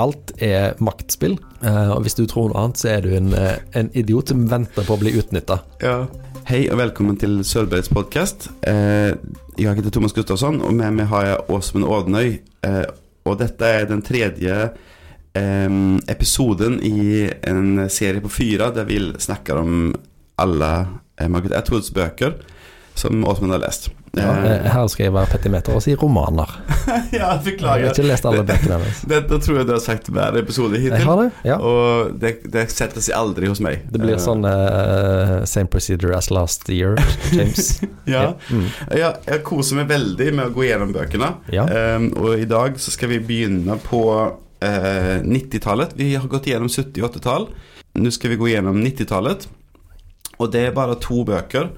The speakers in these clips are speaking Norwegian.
alt er maktspill. Eh, og hvis du tror noe annet, så er du en, eh, en idiot som venter på å bli utnytta. Ja. Hei og velkommen til Sølvbergs podkast. Eh, jeg heter Thomas Gustafsson, og med meg har jeg Åsmund Ådnøy. Og dette er den tredje episoden i en serie på fire der vi snakker om alle Margaret Atwoods bøker som Åsmund har lest. Ja, Eh, her skal jeg være petimeter og si romaner. ja, Jeg har ikke lest alle bøkene hennes. Dette tror jeg du har sagt hver episode Jeg hittil. har det, ja. Og det, det setter seg aldri hos meg. Det blir Eh, sånn uh, same procedure as last year, James. Ja. Mm. Jeg, jeg koser meg veldig med å gå gjennom bøkene. Ja. Um, og i dag så skal vi begynne på uh, 90-tallet. Vi har gått gjennom 70- og 80-tall. Nå skal vi gå gjennom 90-tallet. Og det er bare to bøker.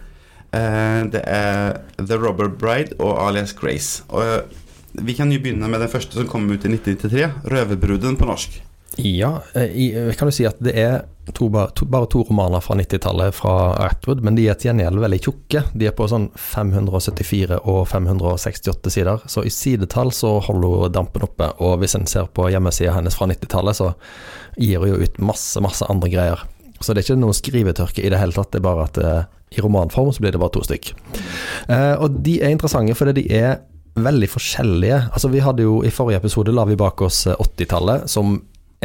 Eh, det er The Robber Bride og Alias Grace. Og eh, vi kan jo begynne med den første som kom ut i 1993. 'Røverbruden' på norsk. Ja, eh, kan du si at det er to, bare to romaner fra 90-tallet fra Atwood, men de er til gjengjeld veldig tjukke. De er på sånn 574 og 568 sider, så i sidetall så holder hun dampen oppe. Og hvis en ser på hjemmesida hennes fra 90-tallet, så gir hun jo ut masse, masse andre greier. Så det er ikke noen skrivetørke i det hele tatt, det er bare at i romanform så blir det bare to stykk. Eh, og de er interessante fordi de er veldig forskjellige. Altså Vi hadde jo i forrige episode la vi bak oss eh, 80-tallet, som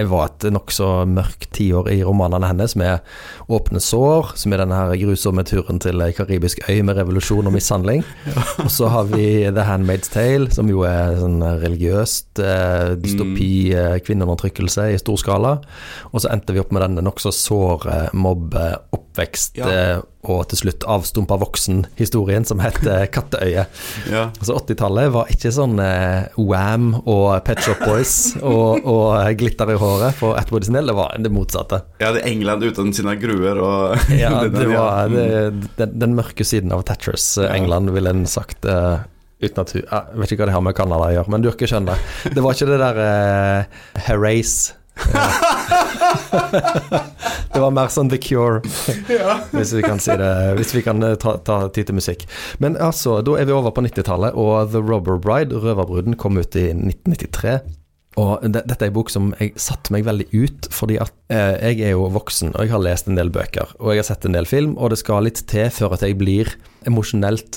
var et nokså mørkt tiår i romanene hennes, med åpne sår, som er denne her grusomme turen til ei karibisk øy med revolusjon og mishandling. Og så har vi The Handmaid's Tale, som jo er sånn religiøst eh, dystopi, eh, kvinneundertrykkelse i stor skala. Og så endte vi opp med denne nokså såre mobbe, oppvekst Ja. eh, og til slutt avstumpa voksen-historien som heter Katteøye. Ja. Altså 80-tallet var ikke sånn eh, Wham og Pet Shop Boys og, og glitter i håret for Atwood sin del, det var det motsatte. ja, det er England uten sine gruer og Ja, det var Mm. det, den, den mørke siden av Thatchers eh. England, ville en sagt. eh, uten at hun Jeg vet ikke hva det har med Canada å gjøre, men du har ikke skjønt Det var ikke det der eh, Herreys. det var mer sånn The Cure. Hvis vi kan si det Hvis vi kan eh, ta, ta tid til musikk. Men altså, da er vi over på 90-tallet, og The Robber Bride, Røverbruden, kom ut i 1993. Og det, dette er en bok som jeg satte meg veldig ut, fordi at eh, jeg er jo voksen, og jeg har lest en del bøker, og jeg har sett en del film, og det skal litt til før at jeg blir emosjonelt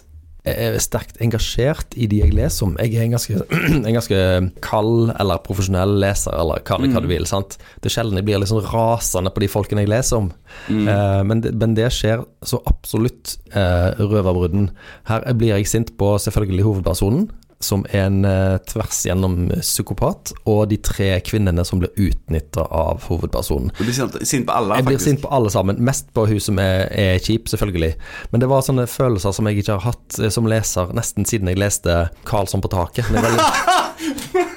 eh, sterkt engasjert i de jeg leser om. Jeg er en ganske, en ganske kald eller profesjonell leser, eller kall det hva du vil. sant? Det er sjelden jeg blir sånn rasende på de folkene jeg leser om. Eh, men, det, men det skjer så absolutt eh, røverbrudden. Her blir jeg sint på selvfølgelig hovedpersonen, som en eh, tvers gjennom psykopat, og de tre kvinnene som blir utnytta av hovedpersonen. Du blir sint, på alle, Jeg blir sint på alle sammen, mest på hun som er, er kjip, selvfølgelig. Men det var sånne følelser som jeg ikke har hatt eh, som leser nesten siden jeg leste 'Karlsson på taket'. Da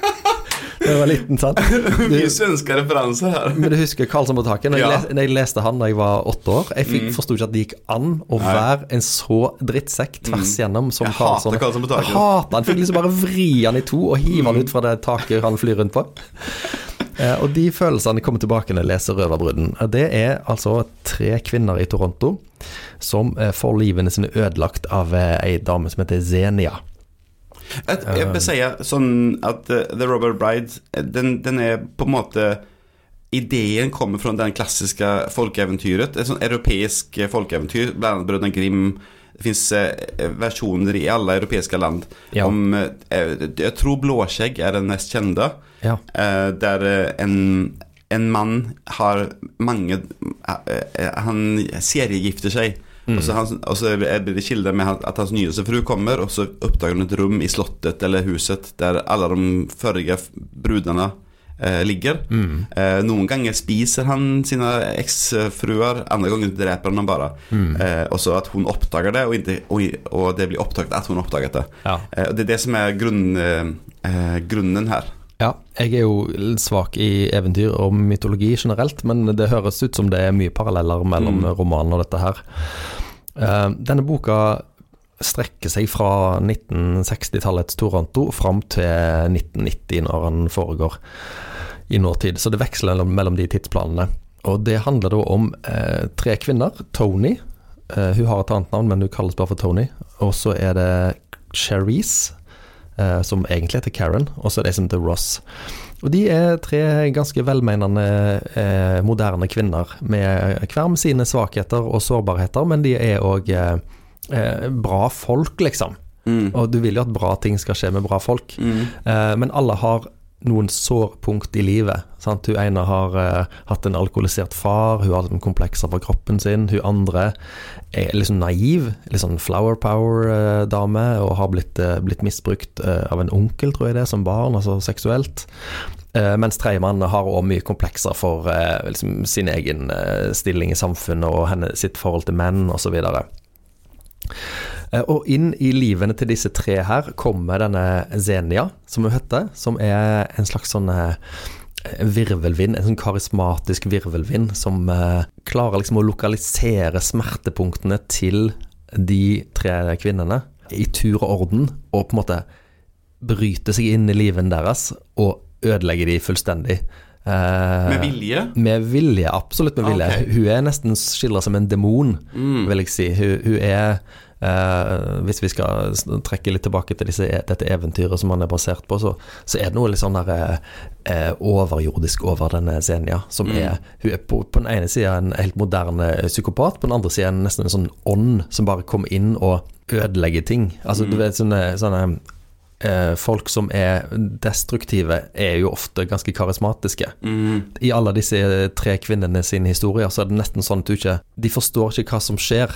jeg var liten, sant? Mye svenske referanser her. men du husker 'Karlsson på taket'? Når jeg, Ja. les, når jeg leste han da jeg var åtte år, jeg fikk, forsto ikke at det gikk an å Nei. være en så drittsekk tvers gjennom som Jeg hater Karlsson på taket. Jeg hater han. Fikk liksom bare vri han i to og hive han ut fra det taket han flyr rundt på. Eh, og de følelsene kommer tilbake når jeg leser 'Røverbruden'. Eh, Det er altså tre kvinner i Toronto som eh, får livene sine ødelagt av eh, ei dame som heter Zenia. Et, jeg vil si sånn at uh, The Robert Bride eh, den, den er på en måte Ideen kommer fra den klassiske folkeeventyret. Et sånn europeisk eh, folkeeventyr, annet Brødrene Grim. Det fins uh, versjoner i alle europeiske land. Ja. Om, uh, jeg tror Blåskjegg er den mest kjente. Ja. Eh, der eh, en, en mann har mange eh, eh, Han seriegifter seg. Og, så han, og så blir det kilder med at hans nyeste fru kommer, og så oppdager hun et rom i slottet eller huset der alle de forrige brudene eh, ligger. Eh, noen ganger spiser han sine eksfruer, andre ganger dreper han dem bare. Eh, og så at hun oppdager det, og, ikke, og, og det blir oppdaget at hun oppdaget det. Ja. Eh, det er det som er grunn, eh, eh, grunnen her. Ja, jeg er jo svak i eventyr og mytologi generelt, men det høres ut som det er mye paralleller mellom romanen og dette her. Uh, denne boka strekker seg fra 1960-tallets Toronto fram til 1990, når den foregår i nåtid. Så det veksler mellom de tidsplanene. Og det handler da om eh, tre kvinner. Tony. Eh, hun har et annet navn, men hun kalles bare for Tony. Og så er det Cherise. Eh, som egentlig heter Karen, og så er det som heter Ross. Og de er tre ganske velmenende, eh, moderne kvinner med hver med sine svakheter og sårbarheter, men de er òg eh, eh, bra folk, liksom. Mm. Og du vil jo at bra ting skal skje med bra folk, Mm. eh, men alle har noen sårpunkt i livet. Sant? Hun ene har uh, hatt en alkoholisert far, hun har hatt komplekser for kroppen sin. Hun andre er litt sånn naiv, litt sånn flower power-dame, og har blitt, uh, blitt misbrukt eh, av en onkel, tror jeg det, som barn, altså seksuelt. Eh, mens tredjemann har òg mye komplekser for eh, liksom, sin egen eh, stilling i samfunnet og henne, sitt forhold til menn, osv. Eh, Og inn i livene til disse tre her kommer denne Zenia, som hun heter, som er en slags sånn eh, virvelvind, en sånn karismatisk virvelvind som eh, klarer liksom å lokalisere smertepunktene til de tre kvinnene i tur og orden, og på en måte bryte seg inn i livene deres og ødelegge de fullstendig. Eh, Med vilje? Med vilje, absolutt med vilje. Okay. Hun er nesten skildra som en demon, Mm. vil jeg si. Hun, hun er eh, Hvis vi skal trekke litt tilbake til disse, e, dette eventyret som han er basert på, så, så er det noe litt sånn der eh, overjordisk over denne Zenia. Som Mm. er Hun er på, på den ene sida en helt moderne psykopat, på den andre sida nesten en sånn ånd som bare kommer inn og ødelegger ting. Altså, du vet sånne, sånne Folk som er destruktive, er jo ofte ganske karismatiske Mm. i alle disse tre kvinnene sine historier, så er det nesten sånn at du ikke De forstår ikke hva som skjer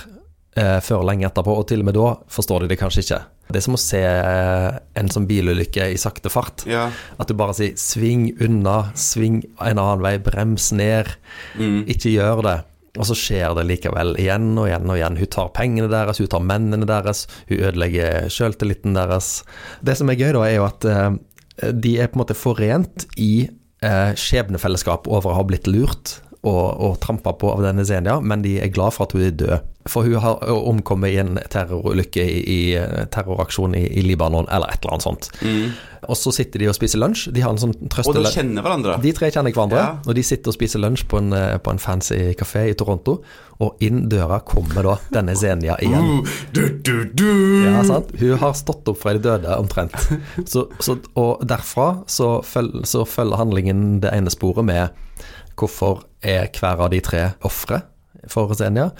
før lenge etterpå, og til og med da forstår de det kanskje ikke. Det er som å se eh, en sånn bilulykke i sakte fart. Ja. At du bare sier 'sving unna', 'sving en annen vei', 'brems ned', Mm. ikke gjør det. Og så skjer det likevel igjen og igjen og igjen. Hun tar pengene deres, hun tar mennene deres, hun ødelegger sjøltilliten deres. Det som er gøy, da, er jo at eh, de er på en måte forent i eh, skjebnefellesskap over å ha blitt lurt og, og trampa på av denne Zenia, men de er glad for at hun er død. For hun har omkommet i en terrorulykke i, i terroraksjon i, i Libanon, eller et eller annet sånt. Mm. Og så sitter de og spiser lunsj. De har en sånn Og de kjenner hverandre? De tre kjenner hverandre, Ja. og de sitter og spiser lunsj på en, på en fancy kafé i Toronto. Og inn døra kommer da denne Zenia igjen. Uh, du, du, du. Ja, sant? Hun har stått opp fra de døde, omtrent. Så, så, og derfra så, føl, så følger handlingen det ene sporet med hvorfor er hver av de tre ofre for Zenia,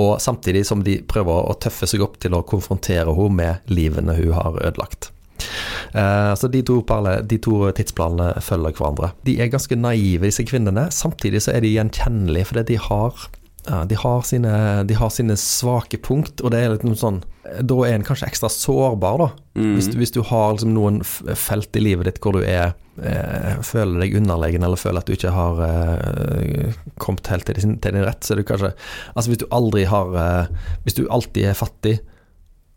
og samtidig som de prøver å tøffe seg opp til å konfrontere henne med livene hun har ødelagt. Eh, Så de to, de to tidsplanene følger hverandre. De er ganske naive, disse kvinnene. Samtidig så er de gjenkjennelige, fordi de har, ja, de har, sine, de har sine svake punkt, og det er litt noe sånn Da er en kanskje ekstra sårbar, da. Mm. Hvis, du- hvis du har liksom noen felt i livet ditt hvor du er eh, føler deg underlegen, eller føler at du ikke har eh, kommet helt til din, til din rett, så er du kanskje Altså hvis du aldri har eh, Hvis du alltid er fattig,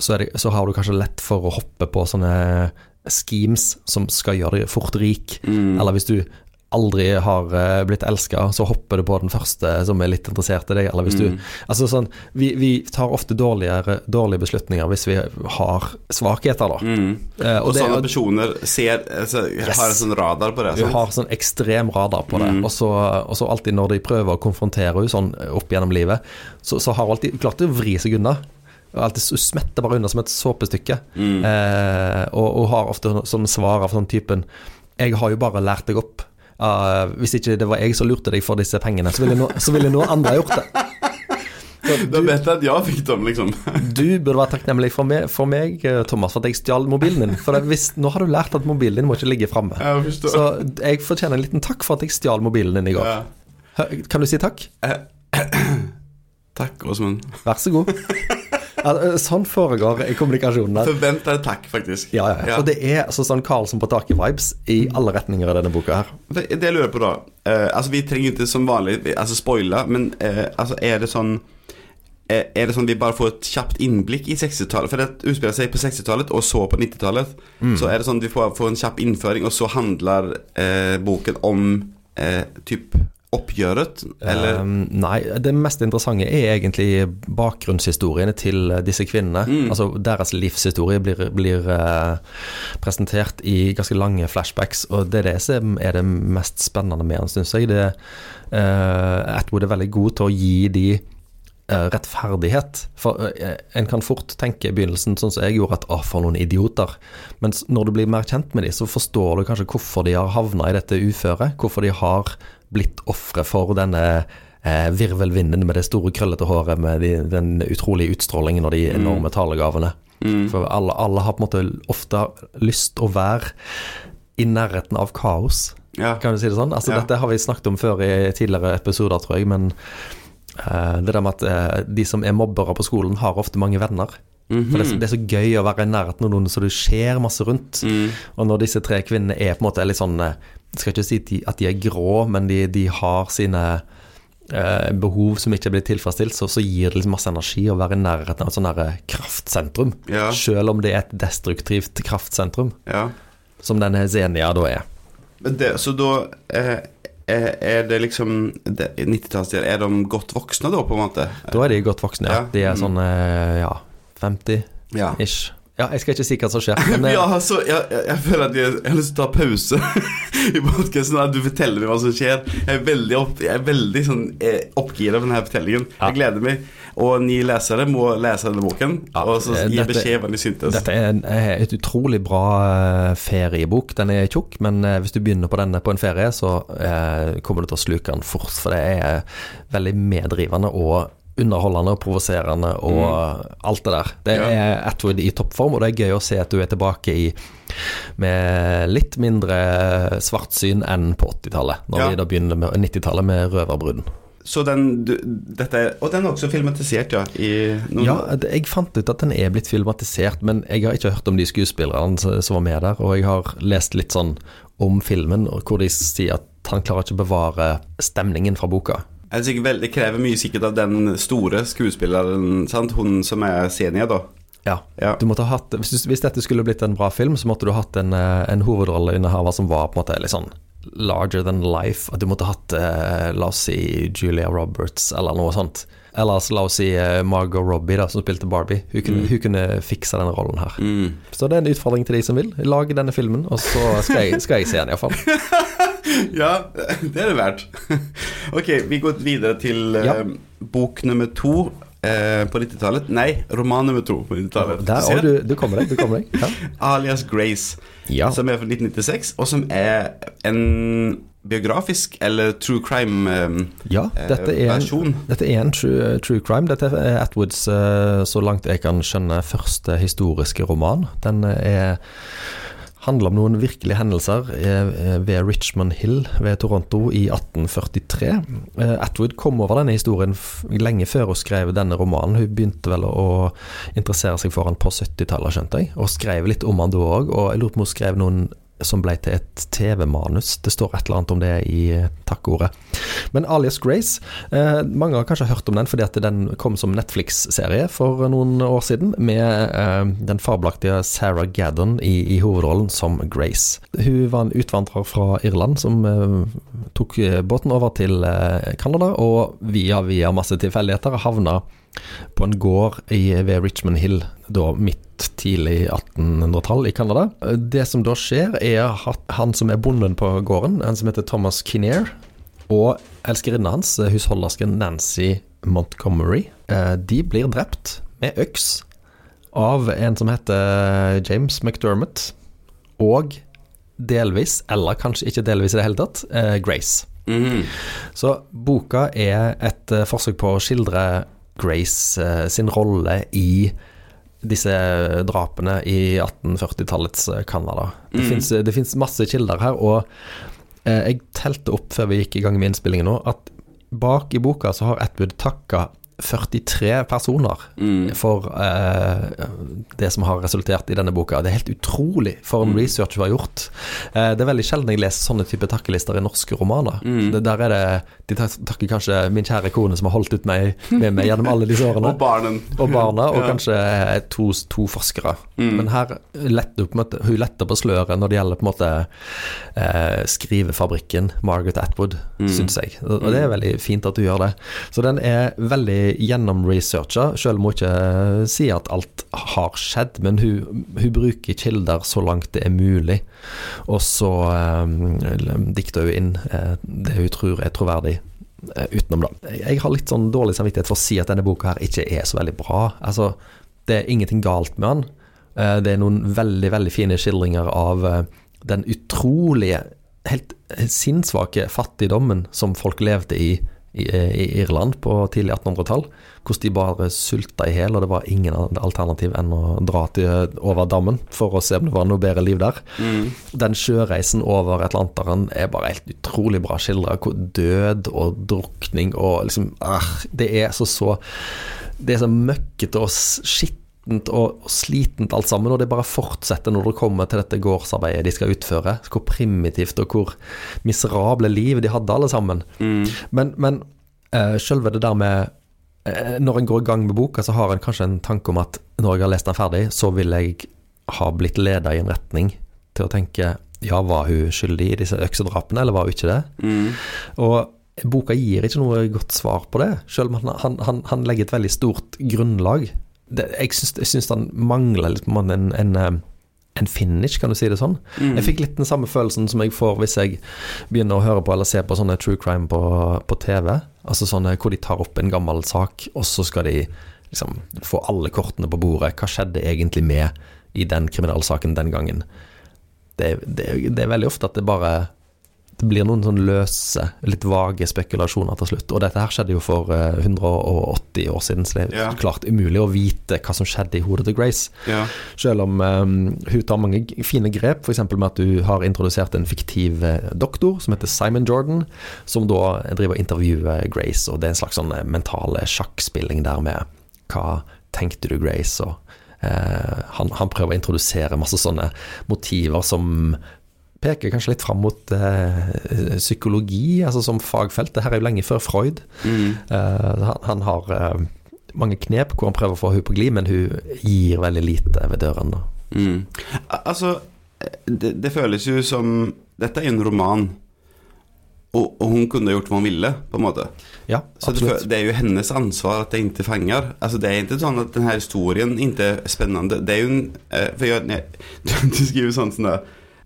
så, er det, så har du kanskje lett for å hoppe på sånne schemes som skal gjøre deg fort rik. Mm. Eller hvis du aldri har eh, blitt elska, så hopper du på den første som er litt interessert i deg. Eller hvis Mm. du Altså sånn Vi, vi tar ofte dårligere, dårlige beslutninger hvis vi har svakheter, da. Mm. Eh, Og, og det, sånne personer ser, altså, Yes. har en sånn radar på det. du sant? har sånn ekstrem radar på det. Mm. Og, så, og så alltid når de prøver å konfrontere henne sånn opp gjennom livet, så, så har hun alltid klart å vri seg unna. Alltid smetter bare unna som et såpestykke. Mm. Eh, og, og har ofte sånne svar av sånn typen Jeg har jo bare lært deg opp. Eh, hvis ikke det var jeg som lurte deg for disse pengene, så ville, no, så ville noen andre ha gjort det. Du, Det er bedre at jeg fikk dem, liksom. Du burde være takknemlig for meg, for meg, eh, Thomas, for at jeg stjal mobilen din. For hvis, nå har du lært at mobilen din må ikke ligge framme. Så jeg fortjener en liten takk for at jeg stjal mobilen din i går. Ja. Kan du si takk? Takk, Åsmund. Vær så god. Ja, sånn foregår kommunikasjonen. Forvent deg takk, faktisk. Ja, ja, ja. Og det er altså sånn Karlsson på taket-vibes i alle retninger i denne boka her. Det, det jeg lurer på, da eh, Altså, vi trenger ikke som vanlig altså, spoile, men eh, altså, er det sånn eh, er det sånn vi bare får et kjapt innblikk i 60-tallet? For det utspiller seg på 60-tallet, og så på 90-tallet. Så er det sånn vi får, får en kjapp innføring, og så handler eh, boken om eh, typ oppgjøret? Eller Um, nei, det mest interessante er egentlig bakgrunnshistoriene til disse kvinnene. Mm. Altså Deres livshistorie blir, blir uh, presentert i ganske lange flashbacks, og det er det som er det mest spennende med den, syns jeg. Det, uh, Atwood er veldig god til å gi de eh, rettferdighet. For en kan fort tenke i begynnelsen, sånn som jeg gjorde, at å, for noen idioter. Men når du blir mer kjent med dem, så forstår du kanskje hvorfor de har havna i dette uføret. Hvorfor de har blitt ofre for denne eh, virvelvinden med det store, krøllete håret, med de, den utrolige utstrålingen og de enorme talegavene. For alle, alle har på en måte ofte lyst å være i nærheten av kaos. Ja. Kan du si det sånn? Altså, Ja. Dette har vi snakket om før i tidligere episoder, tror jeg, men eh, det der med at eh, de som er mobbere på skolen, har ofte mange venner. For det, er så- det er så gøy å være i nærheten av noen så det skjer masse rundt. Og når disse tre kvinnene er på en måte litt sånn eh, Jeg skal ikke si at de, at de er grå, men de, de har sine eh, behov som ikke blir tilfredsstilt, så, så gir det liksom masse energi å være i nærheten av et sånn kraftsentrum. Ja. Selv om det er et destruktivt kraftsentrum, ja. som denne Zenia da er. Men det, så da eh, er er det liksom 90-tallsdel, er de godt voksne da, på en måte? Da er de godt voksne, ja. Ja. De er Mm. sånn eh, ja, 50-ish. Ja. Ja, jeg skal ikke si hva som skjer, men eh, Ja, altså, jeg, jeg, føler at jeg, jeg har lyst til å ta pause i podkasten. At du forteller meg hva som skjer. Jeg er veldig, opp, jeg er veldig sånn, oppgira oppgitt av denne fortellingen. Ja. Jeg gleder meg. Og ni lesere må lese denne boken Ja, og så eh, gi dette- beskjed hva de syntes. dette er en, er et utrolig bra eh, feriebok. Den er tjukk, men eh, hvis du begynner på denne på en ferie, så eh, kommer du til å sluke den fort. For det er veldig meddrivende og underholdende og provoserende og alt det der. Det Ja. er Atwood i toppform, og det er gøy å se at du er tilbake i med litt mindre svartsyn enn på 80-tallet, når Ja. vi da begynner med 90-tallet med Røverbruden. Så den du, dette Og den er også filmatisert, ja. Ja, jeg fant ut at den er blitt filmatisert, men jeg har ikke hørt om de skuespillerne som som var med der. Og jeg har lest litt sånn om filmen, hvor de sier at han klarer ikke å bevare stemningen fra boka. Det, vel- det krever mye sikkert av den store skuespilleren, sant? Hun som er senior, da. Ja, Ja. ha hatt, hvis, hvis dette skulle blitt en bra film, så måtte du hatt en, eh, en hovedrolleinnehaver som var på en måte litt sånn larger than life. At du måtte hatt, eh, la oss si, Julia Roberts eller noe sånt. Eller la oss si eh, Margot Robbie, da, som spilte Barbie. Hun kunne, hun kunne fikse denne rollen her. Mm. Så det er en utfordring til de som vil. Lag denne filmen, og så skal jeg, skal jeg se den iallfall. Ja, det er det verdt. ok, vi går videre til eh, Ja. bok nummer to eh, på 90-tallet. Nei, roman nummer to på 90-tallet. Der, du, du kommer deg. Du kommer deg. Ja. Alias Grace, Ja. som er fra 1996, og som er en biografisk eller true crime-versjon. ja dette, er en, dette er en true, true crime. Dette er Atwoods, eh, så langt jeg kan skjønne, første historiske roman. Den er handler om noen virkelige hendelser eh, ved Richmond Hill ved Toronto i 1843. Eh, Atwood kom over denne historien lenge før hun skrev denne romanen. Hun begynte vel å interessere seg for han på 70-tallet, skjønte jeg, og skrev litt om han da òg. Og jeg lurer på om hun skrev noen som ble til et TV-manus. Det står et eller annet om det i eh, takkordet. Men Alias Grace, eh, mange har kanskje hørt om den fordi at den kom som Netflix-serie for noen år siden, med eh, den fabelaktige Sarah Gaddon i, i hovedrollen som Grace. Hun var en utvandrer fra Irland som eh, tok eh, båten over til eh, Canada, og via, via masse tilfeldigheter havna på en gård i, ved Richmond Hill, da midt tidlig 1800-tall i Canada. Det som da skjer, er at han som er bonden på gården, han som heter Thomas Kinnear, og elskerinnen hans, husholdersken Nancy Montgomery, eh, de blir drept med øks av en som heter James McDermott, og delvis, eller kanskje ikke delvis i det hele tatt, eh, Grace. Mm. Så boka er et eh, forsøk på å skildre Grace sin rolle i disse drapene i 1840-tallets eh, Canada. Det Mm. fins masse kilder her, og eh, jeg telte opp før vi gikk i gang med innspillingen nå, at bak i boka så har Atwood takka 43 personer Mm. for eh, det som har resultert i denne boka. Det er helt utrolig for en Mm. research vi har gjort. Eh, det er veldig sjelden jeg leser sånne type takkelister i norske romaner. Mm. Det, der er det, De takker kanskje min kjære kone som har holdt ut meg, med meg gjennom alle disse årene. Og barnen. Og barna, og Ja. kanskje eh, to, to forskere. Mm. Men her letter hun Hun letter på sløret når det gjelder på en måte eh, skrivefabrikken Margaret Atwood, Mm. syns jeg. Og og det er veldig fint at hun gjør det. Så den er veldig gjennomresearcha, selv må ikke si at alt har skjedd. Men hun, hun bruker kilder så langt det er mulig, og så eh, dikter hun inn eh, det hun tror er troverdig. eh, utenom, det. Jeg har litt sånn dårlig samvittighet for å si at denne boka her ikke er så veldig bra. Altså, det er ingenting galt med den. Eh, det er noen veldig, veldig fine skildringer av eh, den utrolige, helt sinnssvake fattigdommen som folk levde i i, i Irland på tidlig 1800-tall. Hvordan de bare sulta i hjel, og det var ingen alternativ enn å dra til, over dammen for å se om det var noe bedre liv der. Mm. Den sjøreisen over Atlanteren er bare helt utrolig bra skildra. Død og drukning og liksom ah, Det er så så Det er så møkkete og skitt skittent og, og slitent alt sammen, og det bare fortsetter når det kommer til dette gårdsarbeidet de skal utføre. Hvor primitivt og hvor miserable liv de hadde, alle sammen. Mm. Men, men uh, sjølve det der med uh, Når en går i gang med boka, så har en kanskje en tanke om at når jeg har lest den ferdig, så vil jeg ha blitt leda i en retning til å tenke ja, var hun skyldig i disse øksedrapene, eller var hun ikke det? Mm. Og boka gir ikke noe godt svar på det, selv om han, han, han legger et veldig stort grunnlag det, jeg, syns, jeg syns han mangler litt en, en, eh, en, finish, kan du si det sånn. Mm. Jeg fikk litt den samme følelsen som jeg får hvis jeg begynner å høre på eller se på sånne true crime på, på TV. Altså sånne hvor de tar opp en gammel sak, og så skal de liksom få alle kortene på bordet. Hva skjedde egentlig med i den kriminalsaken den gangen? Det, det, det er veldig ofte at det bare det blir noen sånn løse, litt vage spekulasjoner til slutt. Og dette her skjedde jo for 180 år siden, så det er ja. klart umulig å vite hva som skjedde i hodet til Grace. Ja. Selv om um, hun tar mange fine grep, f.eks. med at du har introdusert en fiktiv doktor som heter Simon Jordan, som da driver og intervjuer Grace, og det er en slags sånn mentale sjakkspilling der med hva tenkte du, Grace? og han, han prøver å introdusere masse sånne motiver som peker kanskje litt fram mot eh, psykologi, altså som fagfelt. Det her er jo lenge før Freud. Mm. Eh, han, han, har eh, mange knep hvor han prøver å få henne på glid, men hun gir veldig lite ved døren. Mm. Altså, det, det, føles jo som Dette er jo en roman. Og, og, hun kunne gjort hva hun ville, på en måte. Ja, så det, det, er jo hennes ansvar at det ikke fanger. Altså, det er ikke sånn at denne historien ikke er spennende. Det er jo en eh, For jeg, jeg, du skriver sånn sånn der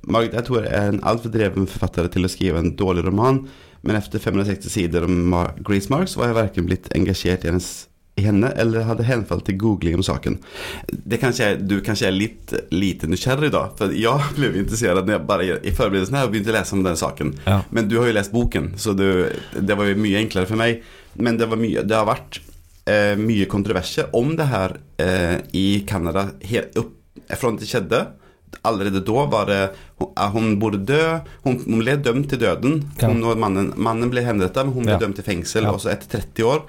Margaret Atwood er en altfor dreven forfatter til å skrive en dårlig roman, men etter 560 sider om Grace Marks var jeg verken blitt engasjert i, hennes, i henne eller hadde henfalt til googling om saken. Det kanskje er, du kanskje er litt lite nysgjerrig da, for jeg ble interessert når jeg bare i forberedelsen her begynte å lese om den saken. Ja. Men du har jo lest boken, så du, det var jo mye enklere for meg. Men det, var mye, det har vært eh, mye kontroverser om det her eh, i Canada fra det skjedde allerede da var det Hun burde dø. Hun, hun ble dømt til døden. Hun når mannen, mannen ble henrettet, men hun ble ja. dømt til fengsel. Ja. Og så etter 30 år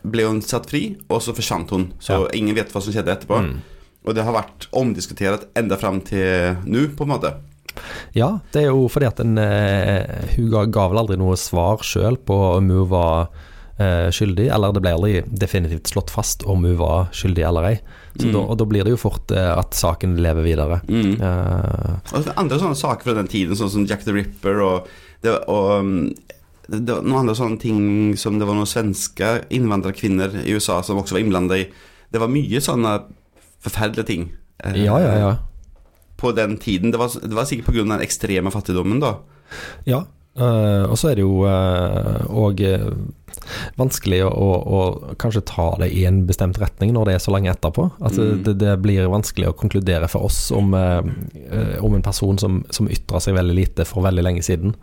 ble hun satt fri, og så forsvant hun. Så ja. ingen vet hva som skjedde etterpå. Mm. Og det har vært omdiskutert enda fram til nå, på en måte. Ja, det er jo fordi at en, uh, hun ga, ga, vel aldri noe svar sjøl på om hun var uh, skyldig, eller det ble aldri definitivt slått fast om hun var skyldig eller ei. Mm. Da, og da blir det jo fort uh, at saken lever videre. Mm. og andre sånne saker fra den tiden, sånn som Jack the Ripper og, det, og um, det var noen andre sånne ting som det var noen svenske innvandrerkvinner i USA som også var innblanda i. Det var mye sånne forferdelige ting. ja, ja, ja. På den tiden. Det var, det var sikkert pga. den ekstreme fattigdommen, da. Ja, Uh, og så er det jo òg uh, uh, vanskelig å, å, å, kanskje ta det i en bestemt retning når det er så lenge etterpå. At mm. det, det, blir vanskelig å konkludere for oss om, om en person som, som ytra seg veldig lite for veldig lenge siden.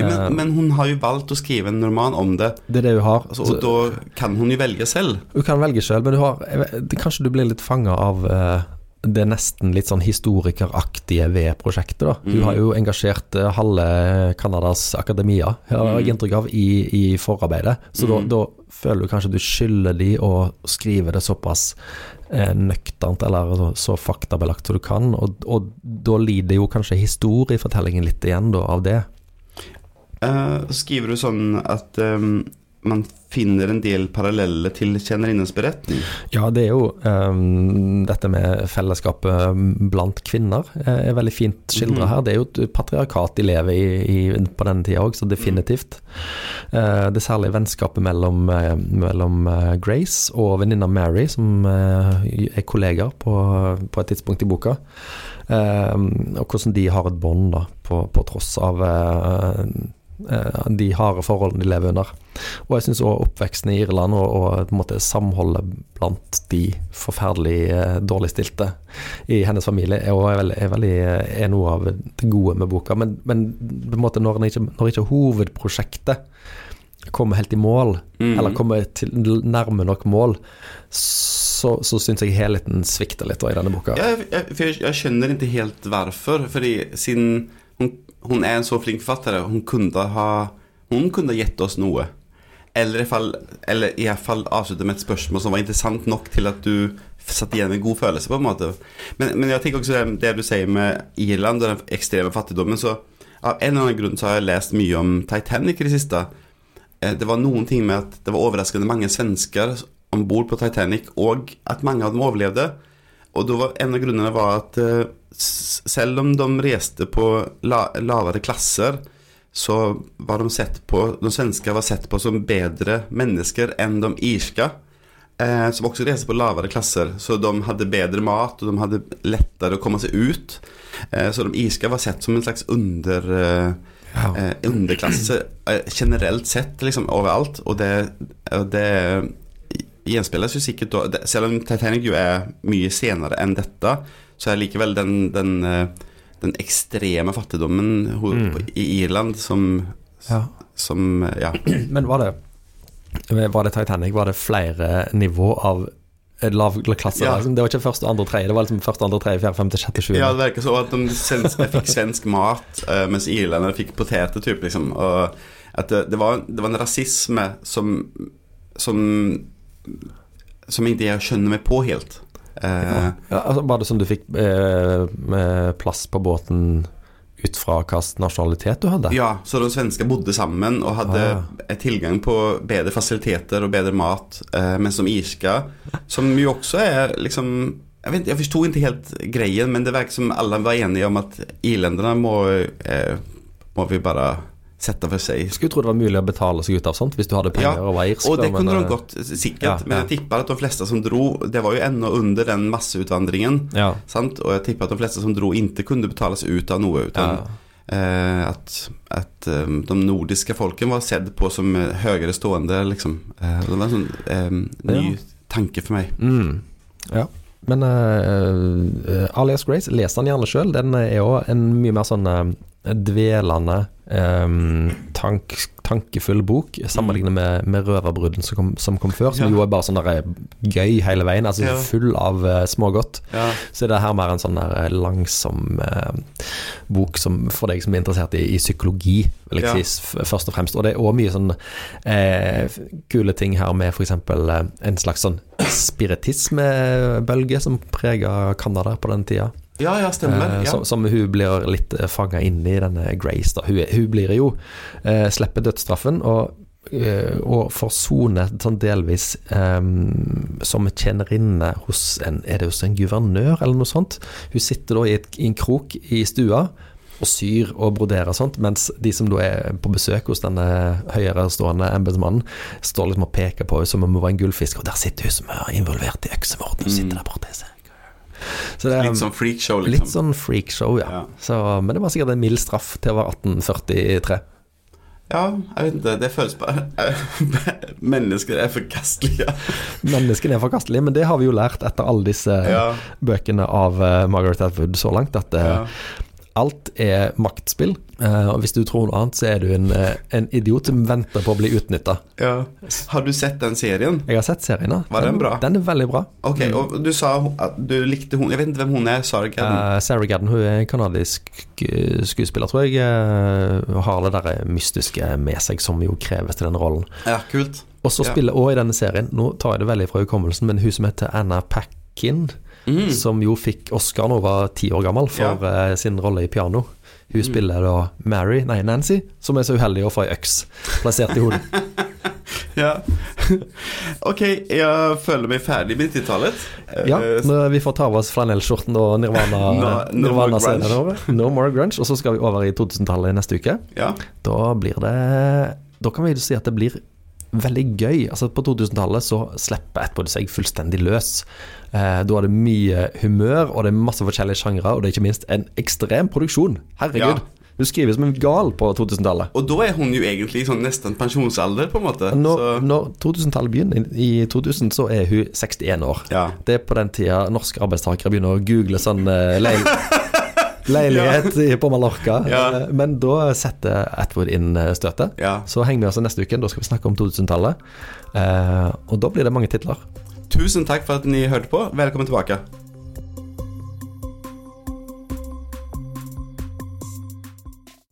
Men, men, hun har jo valgt å skrive en roman om det. Det er det hun har. Altså, og da kan hun jo velge selv. Hun kan velge selv, men du har, kanskje du blir litt fanga av det nesten litt sånn historikeraktige ved prosjektet. da. Mm. har jo engasjert uh, halve Canadas akademia, har jeg mm. inntrykk av, i, i forarbeidet. Så mm. da, da, føler du kanskje du skylder de å skrive det såpass eh, nøkternt eller så, så, faktabelagt som du kan. Og, og, da lider jo kanskje historiefortellingen litt igjen da, av det. Uh, skriver du sånn at um man finner en del paralleller til kjennerinnens beretning. Ja, det er jo um, dette med fellesskapet blant kvinner er veldig fint skildra mm. her. Det er jo et patriarkat de lever i, i på denne tida òg, så definitivt. Uh, det særlige vennskapet mellom, uh, mellom uh, Grace og venninna Mary, som er kollegaer på, på, et tidspunkt i boka. og hvordan de har et bånd, på, på tross av eh, de harde forholdene de lever under. Og jeg syns òg oppveksten i Irland og, og på en måte samholdet blant de forferdelig eh, dårligstilte i hennes familie er, veldig, er, veldig, er noe av det gode med boka. Men, men på en måte når ikke, når ikke hovedprosjektet kommer helt i mål, Mm. eller kommer til nærme nok mål, så, så syns jeg helheten svikter litt i denne boka. Jeg, jeg, jeg, jeg skjønner ikke helt hvorfor. Fordi siden hun, hun er en så flink forfatter, hun kunne ha Hun kunne gitt oss noe. Eller, fall, eller i hvert fall avslutte med et spørsmål som var interessant nok til at du satt igjen med god følelse, på en måte. Men, men jeg tenker også det, det du sier med Irland og den ekstreme fattigdommen, så av en eller annen grunn så har jeg lest mye om Titanic i det siste. Eh, Det var noen ting med at det var overraskende mange svensker om bord på Titanic, og at mange av dem overlevde. Og da var en av grunnene var at eh, selv om de reiste på la, lavere klasser, så var de sett på De svenske var sett på som bedre mennesker enn de irske, eh, som også reiste på lavere klasser. Så de hadde bedre mat, og de hadde lettere å komme seg ut. Eh, så de irske var sett som en slags under... Eh, Ja. eh, underklasse eh, generelt sett liksom overalt. Og det, det gjenspeiles jo sikkert da Selv om Titanic jo er mye senere enn dette, så er likevel den, den, eh, den ekstreme fattigdommen Mm. i Irland som, Ja. som Ja. Men var det Var det Titanic? Var det flere nivå av lavklasse? Ja. Det var ikke første, andre, tredje. Det var liksom første, andre, tredje, fjerde, femte, sjette, sjuende. ja, det virker sånn at de fikk svensk mat, eh, mens irlenderne fikk poteter, typ, liksom. Og at det, det, var, det var en rasisme som Som Som ikke jeg skjønner meg på helt. Eh, Ja, altså, var det sånn du fikk eh, med plass på båten ut fra hvilken nasjonalitet du hadde? Ja, så de svenske bodde sammen og hadde Ah. tilgang på bedre fasiliteter og bedre mat, eh, mens de irske, som jo også er liksom Jeg, vet, jeg forsto ikke helt greien, men det virket som alle var enige om at irlenderne må, eh, må vi bare sette for seg. Skulle tro det var mulig å betale seg ut av sånt hvis du hadde penger Ja, og var irsk. Og det da, kunne men, de eh, godt, sikkert. ja, Men jeg tipper at de fleste som dro Det var jo ennå under den masseutvandringen. Ja. Sant? Og jeg tipper at de fleste som dro, ikke kunne betale seg ut av noe. Utan. Eh, at at um, de nordiske folkene var sett på som eh, høyere stående, liksom. Eh, det var en sånn eh, ny tanke for meg. Mm. ja. Men uh, Alias Grace, les den gjerne sjøl. Den er jo en mye mer sånn eh, dvelende, um, tank, tankefull bok, sammenlignet med, med 'Røverbruden' som kom, som kom før, som Ja. jo er bare sånn der, eh, gøy hele veien, altså Ja. full av uh, smågodt. Ja. Så er det her mer en sånn der eh, langsom uh, bok som, for deg som er interessert i, i psykologi, vil jeg si, først og fremst. Og det er òg mye sånn uh, kule ting her med f.eks. Uh, en slags sånn spiritismebølge som prega Canada på den tida. Ja, ja, stemmer. Eh, Ja. som, som hun blir litt uh, fanga inn i, denne Grace. da Hun, hun blir jo eh, slipper dødsstraffen og, eh, og får sone sånn delvis eh, som tjenerinne hos en Er det hos en guvernør, eller noe sånt? Hun sitter da i, et, i en krok i stua og syr og broderer og sånt, mens de som da er på besøk hos denne høyerestående embetsmannen, står liksom og peker på henne som om hun var en gullfisk, og der sitter hun som er involvert i øksemorden, Hun sitter der borte. Så, det er- Litt sånn freakshow, liksom. Litt sånn freakshow, ja. Ja. Så, men det var sikkert en mild straff til å være 1843. Ja, jeg vet ikke. Det føles bare Mennesker er forkastelige. Menneskene er forkastelige, men det har vi jo lært etter alle disse Ja. bøkene av eh, Margaret Atwood så langt, at det ja. Alt er maktspill. Uh, og hvis du tror noe annet, så er du en, eh, en idiot som venter på å bli utnytta. ja. Har du sett den serien? Jeg har sett serien. ja. Var den bra? Den er veldig bra. Ok, og du sa at du likte hun Jeg vet ikke hvem hun er, Sarah Gadden. Uh, Sarah Gadden hun er kanadisk skuespiller, tror jeg. Hun har det der mystiske med seg som jo kreves til den rollen. Ja, kult. Og så spiller hun også i denne serien, nå tar jeg det veldig fra hukommelsen, men hun som heter Anna Paquin, Mm. som jo fikk Oscar da hun var ti år gammel for ja. sin rolle i piano. Hun Mm. spiller da Mary, nei Nancy, som er så uheldig å få ei øks plassert i hodet. Ja. ok, jeg føler meg ferdig med 90-tallet. Ja, Eh, vi får ta av oss flanellskjorten og Nirvana, No- no Nirvana more. No more grunge. Og så skal vi over i 2000-tallet neste uke. ja. Da blir det Da kan vi si at det blir veldig gøy. Altså På 2000-tallet så slipper Atwood seg fullstendig løs. Eh, da er det mye humør, og det er masse forskjellige sjangre, og det er ikke minst en ekstrem produksjon. Herregud. Hun skriver som en gal på 2000-tallet. Og da er hun jo egentlig sånn nesten pensjonsalder, på en måte. Når, når 2000-tallet begynner, i 2000, så er hun 61 år. ja. Det er på den tida norske arbeidstakere begynner å google sånn uh, leil leilighet ja. på Mallorca. Ja. Eh, Men da setter Atwood inn eh, støtet. ja. Så henger vi altså neste uke. Da skal vi snakke om 2000-tallet. Uh, og da blir det mange titler. Tusen takk for at ni hørte på. Velkommen tilbake.